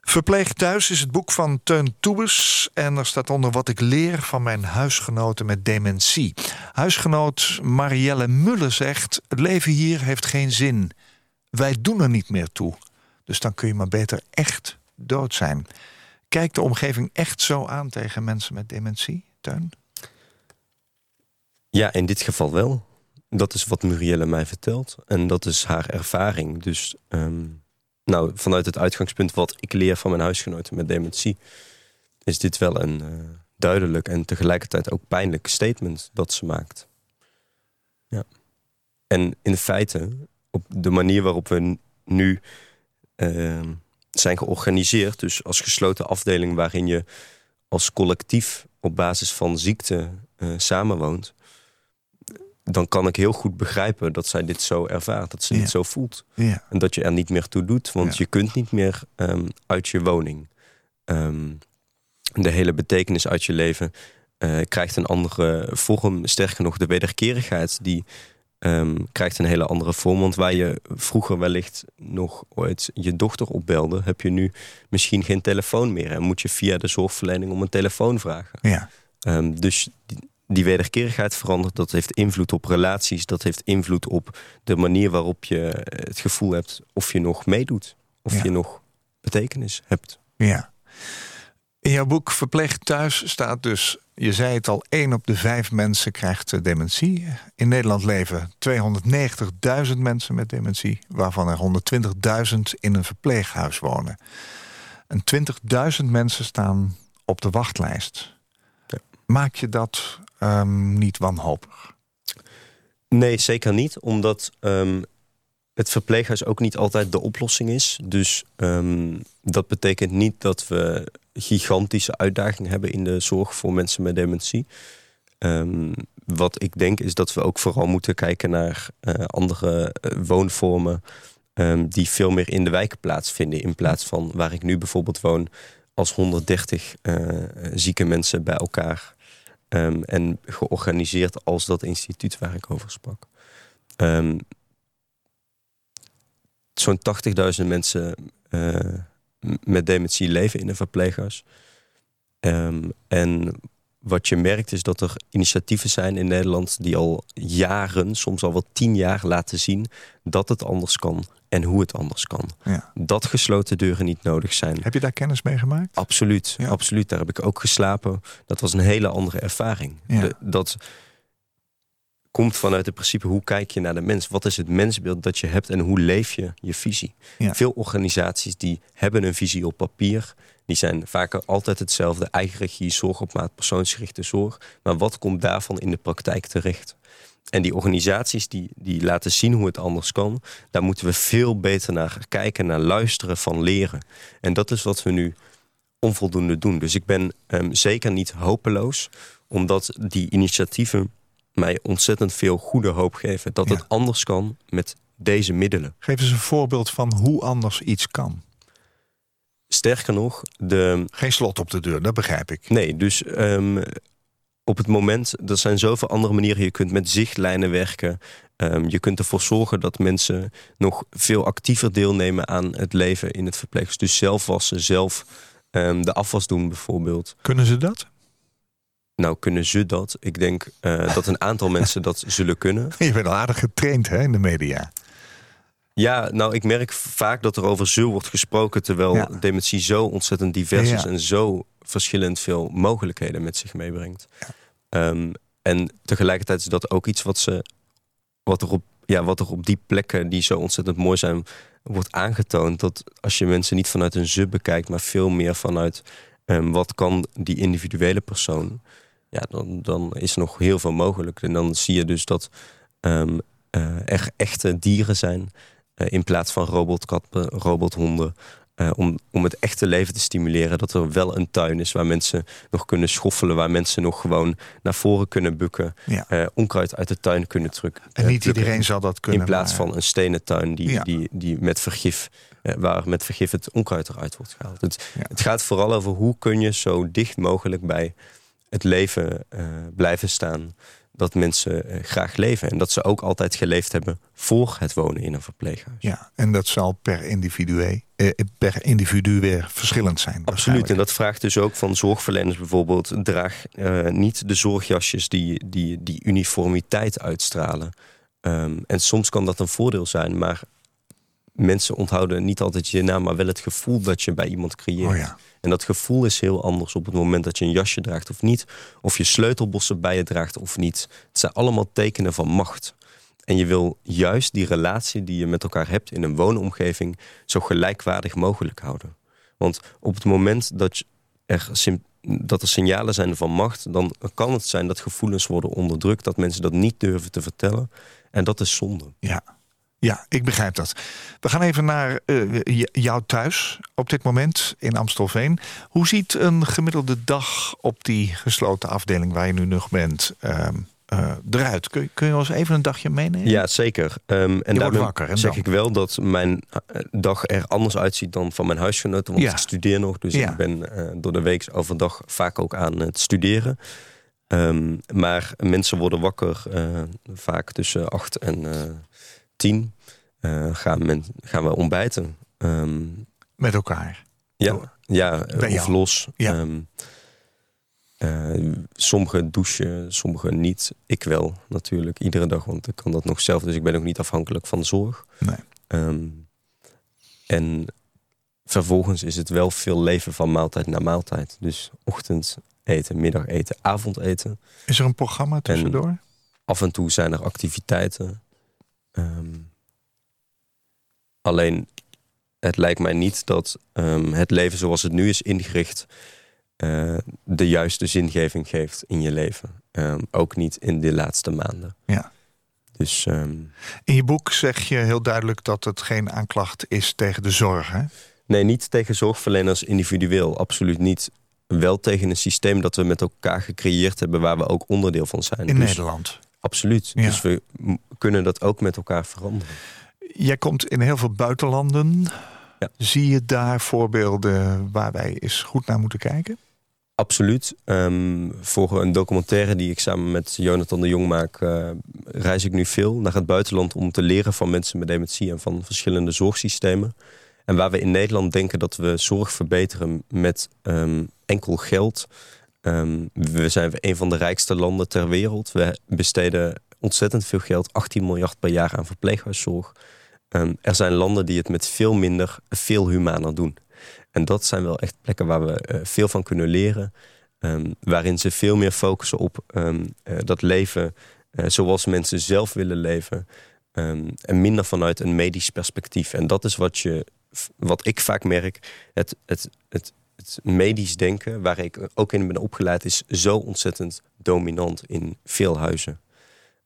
Speaker 3: Verpleeg thuis is het boek van Teun Toebes. En er staat onder wat ik leer van mijn huisgenoten met dementie. Huisgenoot Marielle Mulle zegt... het leven hier heeft geen zin. Wij doen er niet meer toe. Dus dan kun je maar beter echt dood zijn. Kijkt de omgeving echt zo aan tegen mensen met dementie, Teun?
Speaker 4: Ja, in dit geval wel. Dat is wat Murielle mij vertelt. En dat is haar ervaring. Dus um, nou, vanuit het uitgangspunt wat ik leer van mijn huisgenoten met dementie... is dit wel een uh, duidelijk en tegelijkertijd ook pijnlijk statement dat ze maakt. Ja. En in feite, op de manier waarop we nu... Uh, zijn georganiseerd. Dus als gesloten afdeling waarin je als collectief op basis van ziekte uh, samenwoont. Dan kan ik heel goed begrijpen dat zij dit zo ervaart, dat ze dit zo voelt.
Speaker 3: Ja.
Speaker 4: En dat je er niet meer toe doet, want je kunt niet meer um, uit je woning. Um, de hele betekenis uit je leven uh, krijgt een andere vorm. Sterker nog, de wederkerigheid die um, krijgt een hele andere vorm. Want waar je vroeger wellicht nog ooit je dochter opbelde... heb je nu misschien geen telefoon meer. En moet je via de zorgverlening om een telefoon vragen.
Speaker 3: Ja.
Speaker 4: Um, dus die, die wederkerigheid verandert. Dat heeft invloed op relaties. Dat heeft invloed op de manier waarop je het gevoel hebt... of je nog meedoet. Of
Speaker 3: Ja.
Speaker 4: je nog betekenis hebt.
Speaker 3: Ja. In jouw boek Verpleeg thuis staat dus, je zei het al, één op de vijf mensen krijgt eh, dementie. In Nederland leven 290.000 mensen met dementie, waarvan er 120.000 in een verpleeghuis wonen. En 20.000 mensen staan op de wachtlijst.
Speaker 4: Ja.
Speaker 3: Maak je dat ehm, niet wanhopig?
Speaker 4: Nee, zeker niet. Omdat ehm, het verpleeghuis ook niet altijd de oplossing is. Dus ehm, dat betekent niet dat we gigantische uitdagingen hebben in de zorg voor mensen met dementie. Ehm, wat ik denk is dat we ook vooral moeten kijken naar eh, andere eh, woonvormen ehm, die veel meer in de wijken plaatsvinden. In plaats van waar ik nu bijvoorbeeld woon als 130 eh, zieke mensen bij elkaar. En georganiseerd als dat instituut waar ik over sprak. Zo'n 80.000 mensen eh, met dementie leven in een verpleeghuis. Ehm, en wat je merkt is dat er initiatieven zijn in Nederland die al jaren, soms al wel tien jaar laten zien dat het anders kan en hoe het anders kan.
Speaker 3: Ja.
Speaker 4: Dat gesloten deuren niet nodig zijn.
Speaker 3: Heb je daar kennis mee gemaakt?
Speaker 4: Absoluut,
Speaker 3: Ja.
Speaker 4: absoluut. Daar heb ik ook geslapen. Dat was een hele andere ervaring.
Speaker 3: Ja.
Speaker 4: De- dat komt vanuit het principe hoe kijk je naar de mens? Wat is het mensbeeld dat je hebt en hoe leef je je visie?
Speaker 3: Ja.
Speaker 4: Veel organisaties die hebben een visie op papier. Die zijn vaker altijd hetzelfde. Eigen regie, zorg op maat, persoonsgerichte zorg. Maar wat komt daarvan in de praktijk terecht? En die organisaties die, die laten zien hoe het anders kan... daar moeten we veel beter naar kijken, naar luisteren, van leren. En dat is wat we nu onvoldoende doen. Dus ik ben ehm, zeker niet hopeloos... omdat die initiatieven mij ontzettend veel goede hoop geven. Dat
Speaker 3: Ja.
Speaker 4: het anders kan met deze middelen.
Speaker 3: Geef eens een voorbeeld van hoe anders iets kan.
Speaker 4: Sterker nog, de,
Speaker 3: Geen slot op de deur, dat begrijp ik.
Speaker 4: Nee, dus ehm, op het moment, er zijn zoveel andere manieren. Je kunt met zichtlijnen werken. Ehm, je kunt ervoor zorgen dat mensen nog veel actiever deelnemen aan het leven in het verpleeghuis. Dus zelf wassen, zelf ehm, de afwas doen bijvoorbeeld.
Speaker 3: Kunnen ze dat?
Speaker 4: Nou, kunnen ze dat? Ik denk eh, dat een aantal mensen dat zullen kunnen.
Speaker 3: Je bent al aardig getraind hè, in de media.
Speaker 4: Ja, nou, ik merk vaak dat er over zul wordt gesproken... terwijl
Speaker 3: Ja.
Speaker 4: dementie zo ontzettend divers is...
Speaker 3: Ja.
Speaker 4: en zo verschillend veel mogelijkheden met zich meebrengt. Ehm, en tegelijkertijd is dat ook iets wat, ze, wat, er op, ja, wat er op die plekken die zo ontzettend mooi zijn... wordt aangetoond dat als je mensen niet vanuit een ze bekijkt... maar veel meer vanuit ehm, wat kan die individuele persoon... ja, dan, dan is er nog heel veel mogelijk. En dan zie je dus dat eh, er echte dieren zijn... eh, in plaats van robotkatten, robothonden... eh, om, om het echte leven te stimuleren. Dat er wel een tuin is waar mensen nog kunnen schoffelen. Waar mensen nog gewoon naar voren kunnen bukken.
Speaker 3: Ja.
Speaker 4: onkruid uit de tuin kunnen drukken.
Speaker 3: En niet
Speaker 4: plukken.
Speaker 3: iedereen zal dat kunnen.
Speaker 4: In plaats
Speaker 3: maar-
Speaker 4: van een stenen tuin die,
Speaker 3: Ja.
Speaker 4: die, die met vergif, eh, waar met vergif het onkruid eruit wordt gehaald. Het,
Speaker 3: Ja.
Speaker 4: het gaat vooral over hoe kun je zo dicht mogelijk bij het leven eh, blijven staan dat mensen eh, graag leven. En dat ze ook altijd geleefd hebben voor het wonen in een verpleeghuis.
Speaker 3: Ja, en dat zal per individu, eh, per individu weer verschillend zijn.
Speaker 4: Absoluut, en dat vraagt dus ook van zorgverleners bijvoorbeeld... draag niet de zorgjasjes die, die, die uniformiteit uitstralen. Ehm, en soms kan dat een voordeel zijn, maar mensen onthouden niet altijd je naam... maar wel het gevoel dat je bij iemand creëert.
Speaker 3: Oh ja.
Speaker 4: En dat gevoel is heel anders op het moment dat je een jasje draagt of niet. Of je sleutelbossen bij je draagt of niet. Het zijn allemaal tekenen van macht. En je wil juist die relatie die je met elkaar hebt in een woonomgeving zo gelijkwaardig mogelijk houden. Want op het moment dat, er, dat er signalen zijn van macht, dan kan het zijn dat gevoelens worden onderdrukt, dat mensen dat niet durven te vertellen. En dat is zonde.
Speaker 3: Ja. Ja, ik begrijp dat. We gaan even naar uh, jou thuis op dit moment in Amstelveen. Hoe ziet een gemiddelde dag op die gesloten afdeling waar je nu nog bent uh, uh, eruit? Kun, kun, je ons even een dagje meenemen?
Speaker 4: Ja, zeker. Um, en daarmee wakker, en zeg dan? ik wel dat mijn eh, dag er anders uitziet dan van mijn huisgenoten. Want ja. ik studeer nog, dus ja. ik ben door de week overdag vaak ook aan het studeren. Um, maar mensen worden wakker vaak tussen acht en tien uh, gaan, gaan we ontbijten. Um,
Speaker 3: Met elkaar?
Speaker 4: Ja, ja of los. Ja. Um, uh, sommigen douchen, sommigen niet. Ik wel natuurlijk, iedere dag, want ik kan dat nog zelf. Dus ik ben ook niet afhankelijk van de zorg.
Speaker 3: Nee.
Speaker 4: Um, en vervolgens is het wel veel leven van maaltijd naar maaltijd. Dus ochtend eten, middageten, avondeten.
Speaker 3: Is er een programma tussendoor? En
Speaker 4: af en toe zijn er activiteiten. Um, alleen, het lijkt mij niet dat um, het leven zoals het nu is ingericht... Uh, de juiste zingeving geeft in je leven. Um, ook niet in de laatste maanden.
Speaker 3: Ja.
Speaker 4: Dus,
Speaker 3: in je boek zeg je heel duidelijk dat het geen aanklacht is tegen de zorg, hè?
Speaker 4: Nee, niet tegen zorgverleners individueel. Absoluut niet. Wel tegen een systeem dat we met elkaar gecreëerd hebben... waar we ook onderdeel van zijn.
Speaker 3: In dus, Nederland?
Speaker 4: Absoluut. Ja. Dus we kunnen dat ook met elkaar veranderen.
Speaker 3: Jij komt in heel veel buitenlanden. Ja. Zie je daar voorbeelden waar wij eens goed naar moeten kijken?
Speaker 4: Absoluut. Um, voor een documentaire die ik samen met Jonathan de Jong maak... Uh, reis ik nu veel naar het buitenland om te leren van mensen met dementie... en van verschillende zorgsystemen. En waar we in Nederland denken dat we zorg verbeteren met um, enkel geld... Um, we zijn een van de rijkste landen ter wereld. We besteden ontzettend veel geld, 18 miljard per jaar aan verpleeghuiszorg. Um, er zijn landen die het met veel minder, veel humaner doen. En dat zijn wel echt plekken waar we uh, veel van kunnen leren. Um, waarin ze veel meer focussen op uh, dat leven uh, zoals mensen zelf willen leven. en minder vanuit een medisch perspectief. En dat is wat, je, wat ik vaak merk. Het, het, het, het medisch denken, waar ik ook in ben opgeleid, is zo ontzettend dominant in veel huizen.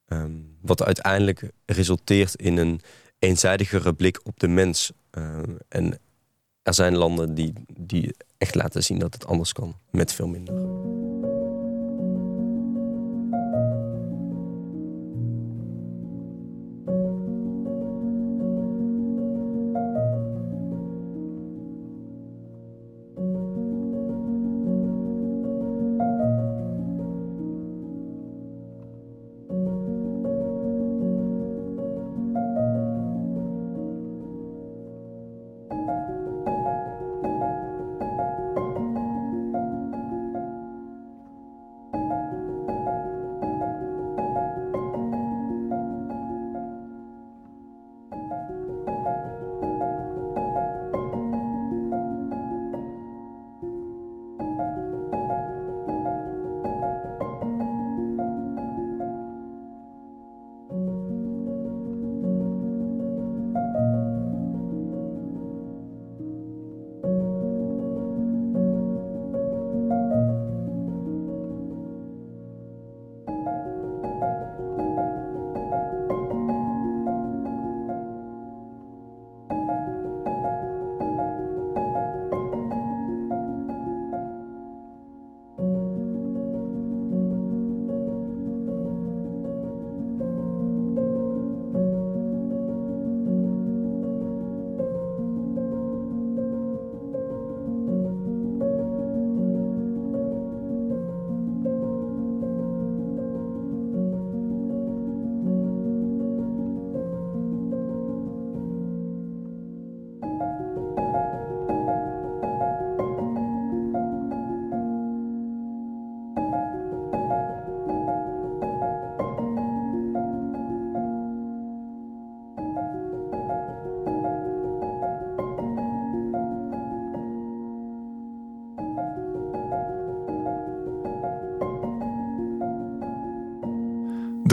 Speaker 4: Um, wat uiteindelijk resulteert in een eenzijdigere blik op de mens. Uh, en er zijn landen die, die echt laten zien dat het anders kan, met veel minder.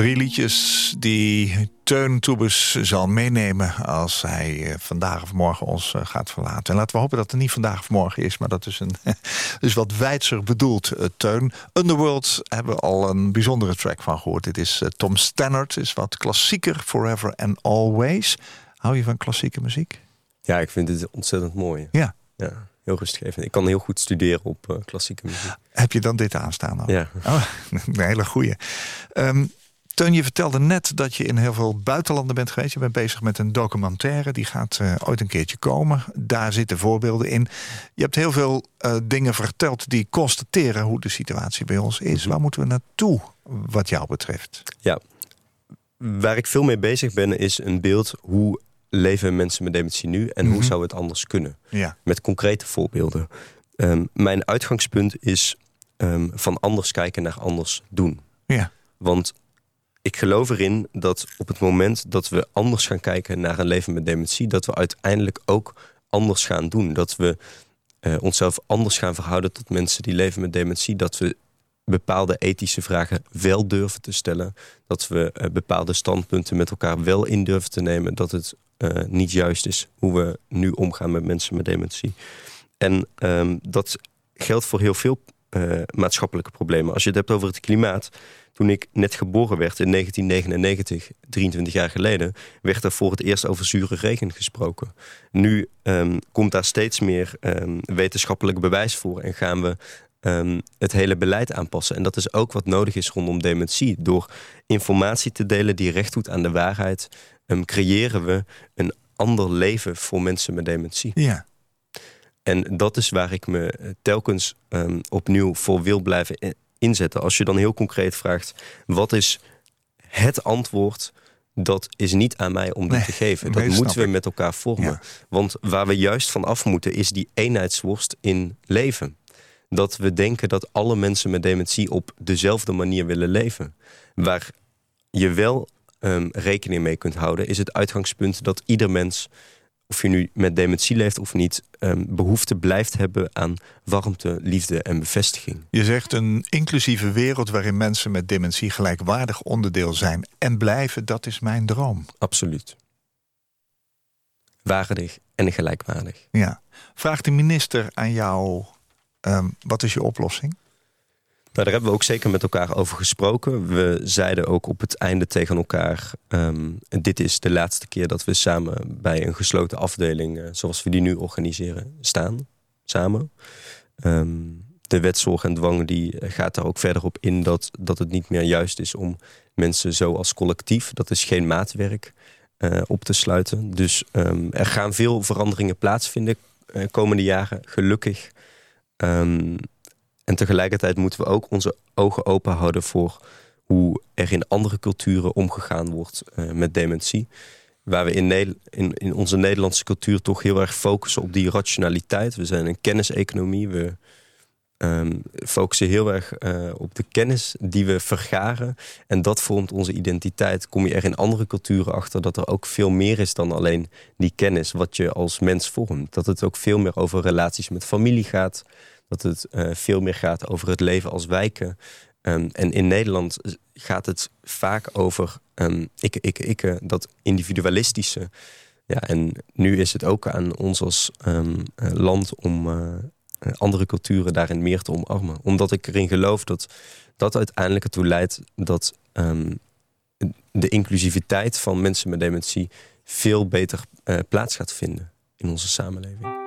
Speaker 3: Drie liedjes die Teun Toebes zal meenemen als hij eh, vandaag of morgen ons eh, gaat verlaten. En laten we hopen dat het niet vandaag of morgen is, maar dat is, een, dus wat wijdser bedoeld, uh, Teun. Underworld hebben we al een bijzondere track van gehoord. Dit is Tom Stannard, is wat klassieker, Forever and Always. Hou je van klassieke muziek?
Speaker 4: Ja, ik vind het ontzettend mooi.
Speaker 3: Ja.
Speaker 4: Ja, heel rustgevend. Ik kan heel goed studeren op klassieke muziek.
Speaker 3: Heb je dan dit aanstaan? Dan?
Speaker 4: Ja.
Speaker 3: Oh, een hele goeie. Um, Teun, je vertelde net dat je in heel veel buitenlanden bent geweest. Je bent bezig met een documentaire, die gaat uh, ooit een keertje komen. Daar zitten voorbeelden in. Je hebt heel veel uh, dingen verteld die constateren hoe de situatie bij ons is. Waar moeten we naartoe, wat jou betreft?
Speaker 4: Ja, waar ik veel mee bezig ben, is een beeld hoe leven mensen met dementie nu en hoe zou het anders kunnen.
Speaker 3: Ja.
Speaker 4: Met concrete voorbeelden. Um, mijn uitgangspunt is um, van anders kijken naar anders doen.
Speaker 3: Ja.
Speaker 4: Want ik geloof erin dat op het moment dat we anders gaan kijken naar een leven met dementie, dat we uiteindelijk ook anders gaan doen. Dat we uh, onszelf anders gaan verhouden tot mensen die leven met dementie. Dat we bepaalde ethische vragen wel durven te stellen. Dat we uh, bepaalde standpunten met elkaar wel in durven te nemen. Dat het uh, niet juist is hoe we nu omgaan met mensen met dementie. En um, dat geldt voor heel veel maatschappelijke problemen. Als je het hebt over het klimaat toen ik net geboren werd in 1999, 23 jaar geleden, werd er voor het eerst over zure regen gesproken. Nu um, komt daar steeds meer um, wetenschappelijk bewijs voor en gaan we um, het hele beleid aanpassen. En dat is ook wat nodig is rondom dementie. Door informatie te delen die recht doet aan de waarheid, creëren we een ander leven voor mensen met dementie.
Speaker 3: Ja.
Speaker 4: En dat is waar ik me telkens opnieuw voor wil blijven inzetten. Als je dan heel concreet vraagt, wat is het antwoord? Dat is niet aan mij om die te geven. Dat moeten we met elkaar vormen. Want waar we juist van af moeten is die eenheidsworst in leven. Dat we denken dat alle mensen met dementie op dezelfde manier willen leven. Waar je wel um, rekening mee kunt houden, is het uitgangspunt dat ieder mens of je nu met dementie leeft of niet, um, behoefte blijft hebben aan warmte, liefde en bevestiging.
Speaker 3: Je zegt een inclusieve wereld waarin mensen met dementie gelijkwaardig onderdeel zijn en blijven, dat is mijn droom.
Speaker 4: Absoluut. Waardig en gelijkwaardig.
Speaker 3: Ja. Vraagt de minister aan jou, um, wat is je oplossing?
Speaker 4: Nou, daar hebben we ook zeker met elkaar over gesproken. We zeiden ook op het einde tegen elkaar... Um, dit is de laatste keer dat we samen bij een gesloten afdeling... Uh, zoals we die nu organiseren, staan. Samen. Um, de wetzorg en dwang die gaat daar ook verder op in... Dat, dat het niet meer juist is om mensen zo als collectief... dat is geen maatwerk, uh, op te sluiten. Dus um, er gaan veel veranderingen plaatsvinden uh, komende jaren, gelukkig... en tegelijkertijd moeten we ook onze ogen open houden voor hoe er in andere culturen omgegaan wordt uh, met dementie. Waar we in, in, in, onze Nederlandse cultuur toch heel erg focussen op die rationaliteit. We zijn een kenniseconomie. We um, focussen heel erg uh, op de kennis die we vergaren. En dat vormt onze identiteit. Kom je er in andere culturen achter dat er ook veel meer is dan alleen die kennis wat je als mens vormt. Dat het ook veel meer over relaties met familie gaat dat het uh, veel meer gaat over het leven als wijken. Um, en in Nederland gaat het vaak over um, ik, ik, ik, dat individualistische. Ja, en nu is het ook aan ons als um, land om andere culturen daarin meer te omarmen. Omdat ik erin geloof dat dat uiteindelijk ertoe leidt dat de inclusiviteit van mensen met dementie veel beter plaats gaat vinden in onze samenleving.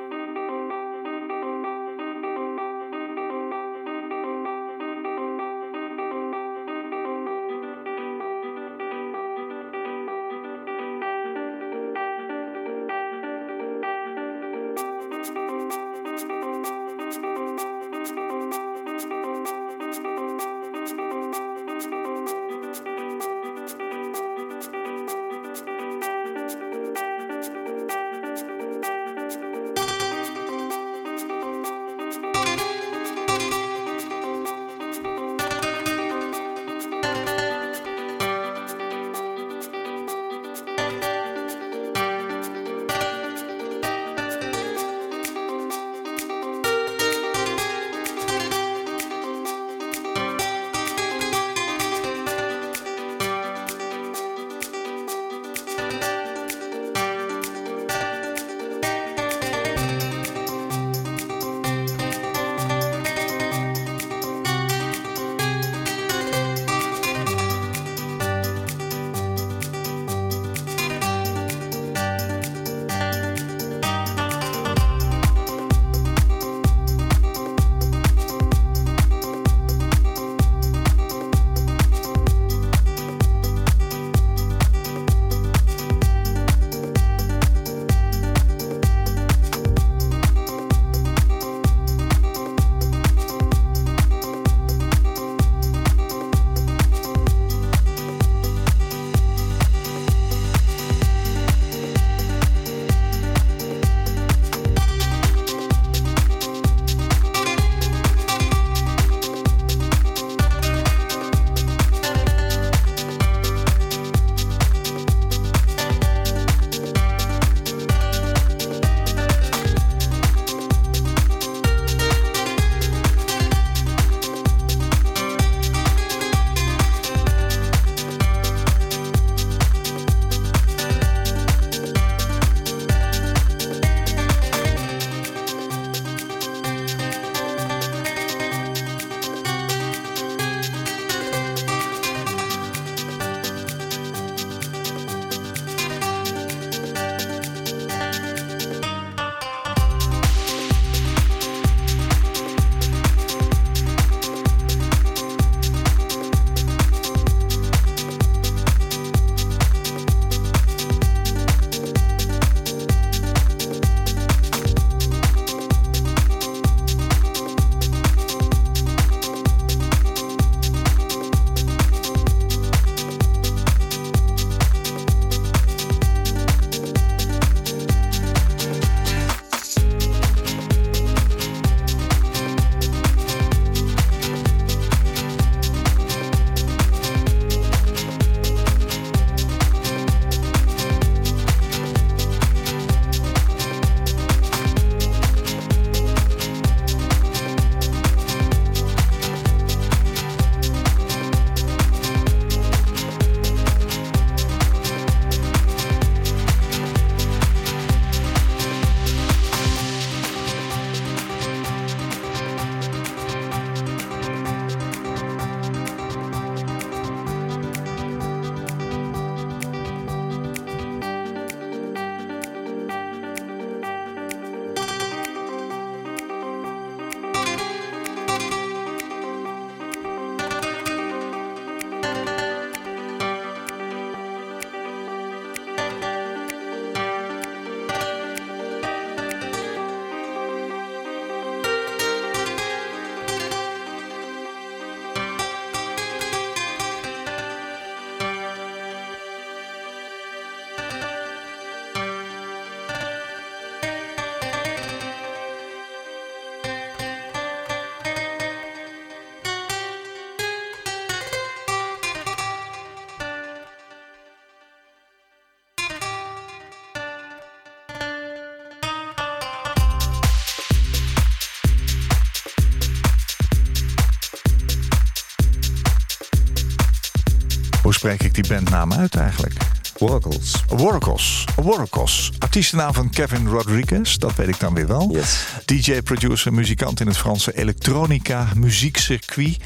Speaker 3: Spreek ik die bandnaam uit eigenlijk?
Speaker 4: Oracles.
Speaker 3: Warcos. Warcos. Artiestennaam van Kevin Rodriguez, dat weet ik dan weer wel.
Speaker 4: Yes.
Speaker 3: DJ, producer, muzikant in het Franse elektronica muziekcircuit.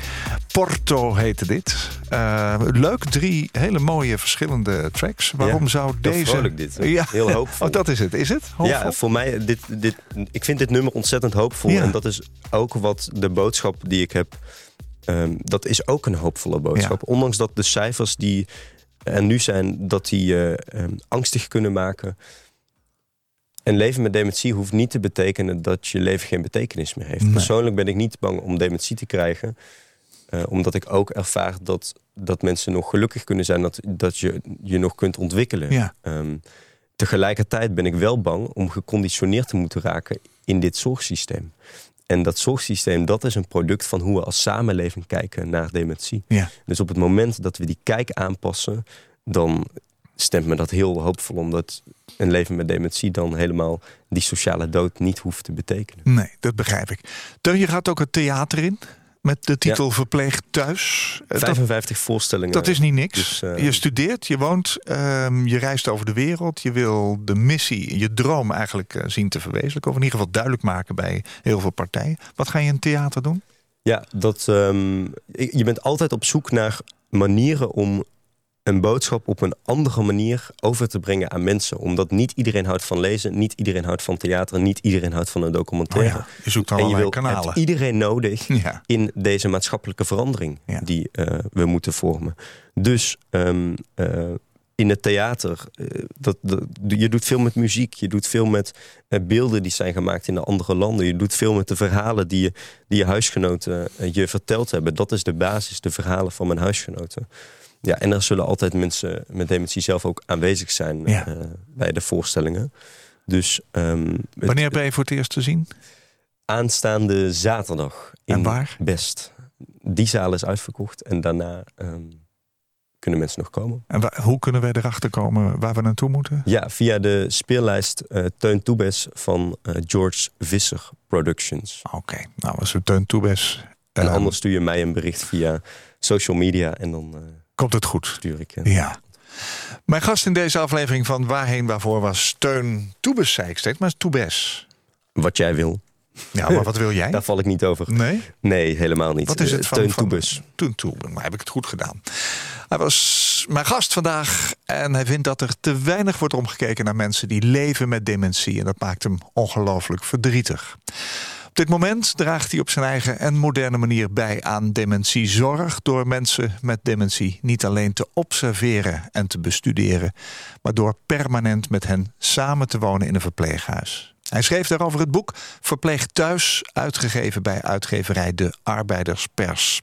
Speaker 3: Porto heette dit. Uh, leuk, drie hele mooie verschillende tracks. Waarom
Speaker 4: Ja,
Speaker 3: zou deze...
Speaker 4: vrolijk dit. Heel hoopvol.
Speaker 3: Oh, dat is het. Is het? Hoopvol?
Speaker 4: Ja, voor mij, dit, dit, ik vind dit nummer ontzettend hoopvol.
Speaker 3: Ja.
Speaker 4: En dat is ook wat de boodschap die ik heb. Ehm, dat is ook een hoopvolle boodschap. Ondanks dat de cijfers die er nu zijn, dat die ehm, angstig kunnen maken. Een leven met dementie hoeft niet te betekenen dat je leven geen betekenis meer heeft.
Speaker 3: Nee.
Speaker 4: Persoonlijk ben ik niet bang om dementie te krijgen. eh, omdat ik ook ervaar dat, dat mensen nog gelukkig kunnen zijn. Dat, dat je je nog kunt ontwikkelen.
Speaker 3: Ja.
Speaker 4: Ehm, tegelijkertijd ben ik wel bang om geconditioneerd te moeten raken in dit zorgsysteem. En dat zorgsysteem, dat is een product van hoe we als samenleving kijken naar dementie.
Speaker 3: Ja.
Speaker 4: Dus op het moment dat we die kijk aanpassen, dan stemt me dat heel hoopvol. Omdat een leven met dementie dan helemaal die sociale dood niet hoeft te betekenen.
Speaker 3: Nee, dat begrijp ik. Teun, je gaat ook het theater in met de titel Verpleeg Thuis. Eh, Dat,
Speaker 4: 55 voorstellingen.
Speaker 3: dat is niet niks.
Speaker 4: Dus, eh,
Speaker 3: je studeert, je woont, ehm, je reist over de wereld. Je wil de missie, je droom eigenlijk eh, zien te verwezenlijken. Of in ieder geval duidelijk maken bij heel veel partijen. Wat ga je in theater doen?
Speaker 4: Ja, dat, ehm, je bent altijd op zoek naar manieren om een boodschap op een andere manier over te brengen aan mensen. Omdat niet iedereen houdt van lezen, niet iedereen houdt van theater, niet iedereen houdt van een
Speaker 3: Oh
Speaker 4: documentaire.
Speaker 3: ja, je zoekt
Speaker 4: en je wil,
Speaker 3: kanalen.
Speaker 4: hebt iedereen nodig
Speaker 3: Ja.
Speaker 4: in deze maatschappelijke verandering
Speaker 3: Ja.
Speaker 4: die eh, we moeten vormen. Dus ehm, eh, in het theater, eh, dat, dat- je doet veel met muziek, je doet veel met beelden die zijn gemaakt in de andere landen. Je doet veel met de verhalen die je, die je huisgenoten je verteld hebben. Dat is de basis, de verhalen van mijn huisgenoten. Ja, en er zullen altijd mensen met dementie zelf ook aanwezig zijn
Speaker 3: Ja.
Speaker 4: eh, bij de voorstellingen. Dus ehm, het-
Speaker 3: Wanneer ben je voor het eerst te zien?
Speaker 4: aanstaande zaterdag in
Speaker 3: En waar?
Speaker 4: Best. Die zaal is uitverkocht en daarna ehm, kunnen mensen nog komen.
Speaker 3: En hoe kunnen wij erachter komen waar we naartoe moeten?
Speaker 4: Ja, via de speellijst eh, Teun Toebes van eh, George Visser Productions.
Speaker 3: Oké, nou als we Teun Toebes...
Speaker 4: En
Speaker 3: ehm,
Speaker 4: anders stuur je mij een bericht via social media en dan
Speaker 3: Komt het goed?
Speaker 4: stuur ik...
Speaker 3: Ja. Mijn gast in deze aflevering van Waarheen Waarvoor was Teun Toebes, zei ik steeds, maar Toebes.
Speaker 4: Wat jij wil.
Speaker 3: Ja, maar wat wil jij?
Speaker 4: Daar val ik niet over.
Speaker 3: Nee?
Speaker 4: Nee, helemaal niet.
Speaker 3: Wat is het
Speaker 4: Eh,
Speaker 3: van,
Speaker 4: Teun
Speaker 3: van
Speaker 4: Toebes.
Speaker 3: Teun Toebes, maar heb ik het goed gedaan. Hij was mijn gast vandaag en hij vindt dat er te weinig wordt omgekeken naar mensen die leven met dementie. En dat maakt hem ongelooflijk verdrietig. Op dit moment draagt hij op zijn eigen en moderne manier bij aan dementiezorg door mensen met dementie niet alleen te observeren en te bestuderen, maar door permanent met hen samen te wonen in een verpleeghuis. Hij schreef daarover het boek Verpleeg Thuis, uitgegeven bij uitgeverij De Arbeiderspers.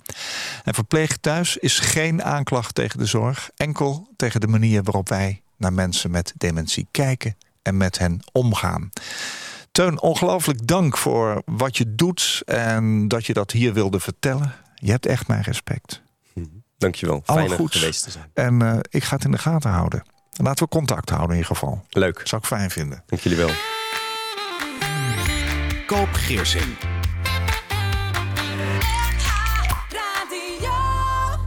Speaker 3: En Verpleeg Thuis is geen aanklacht tegen de zorg, enkel tegen de manier waarop wij naar mensen met dementie kijken en met hen omgaan. Teun, ongelooflijk dank voor wat je doet en dat je dat hier wilde vertellen. Je hebt echt mijn respect.
Speaker 4: Dankjewel.
Speaker 3: Alle
Speaker 4: Fijn
Speaker 3: goeds.
Speaker 4: geweest te zijn.
Speaker 3: En eh, ik ga het in de gaten houden. Laten we contact houden in ieder geval.
Speaker 4: Leuk.
Speaker 3: Zou ik fijn vinden.
Speaker 4: Dank jullie wel.
Speaker 2: Koop Geersing.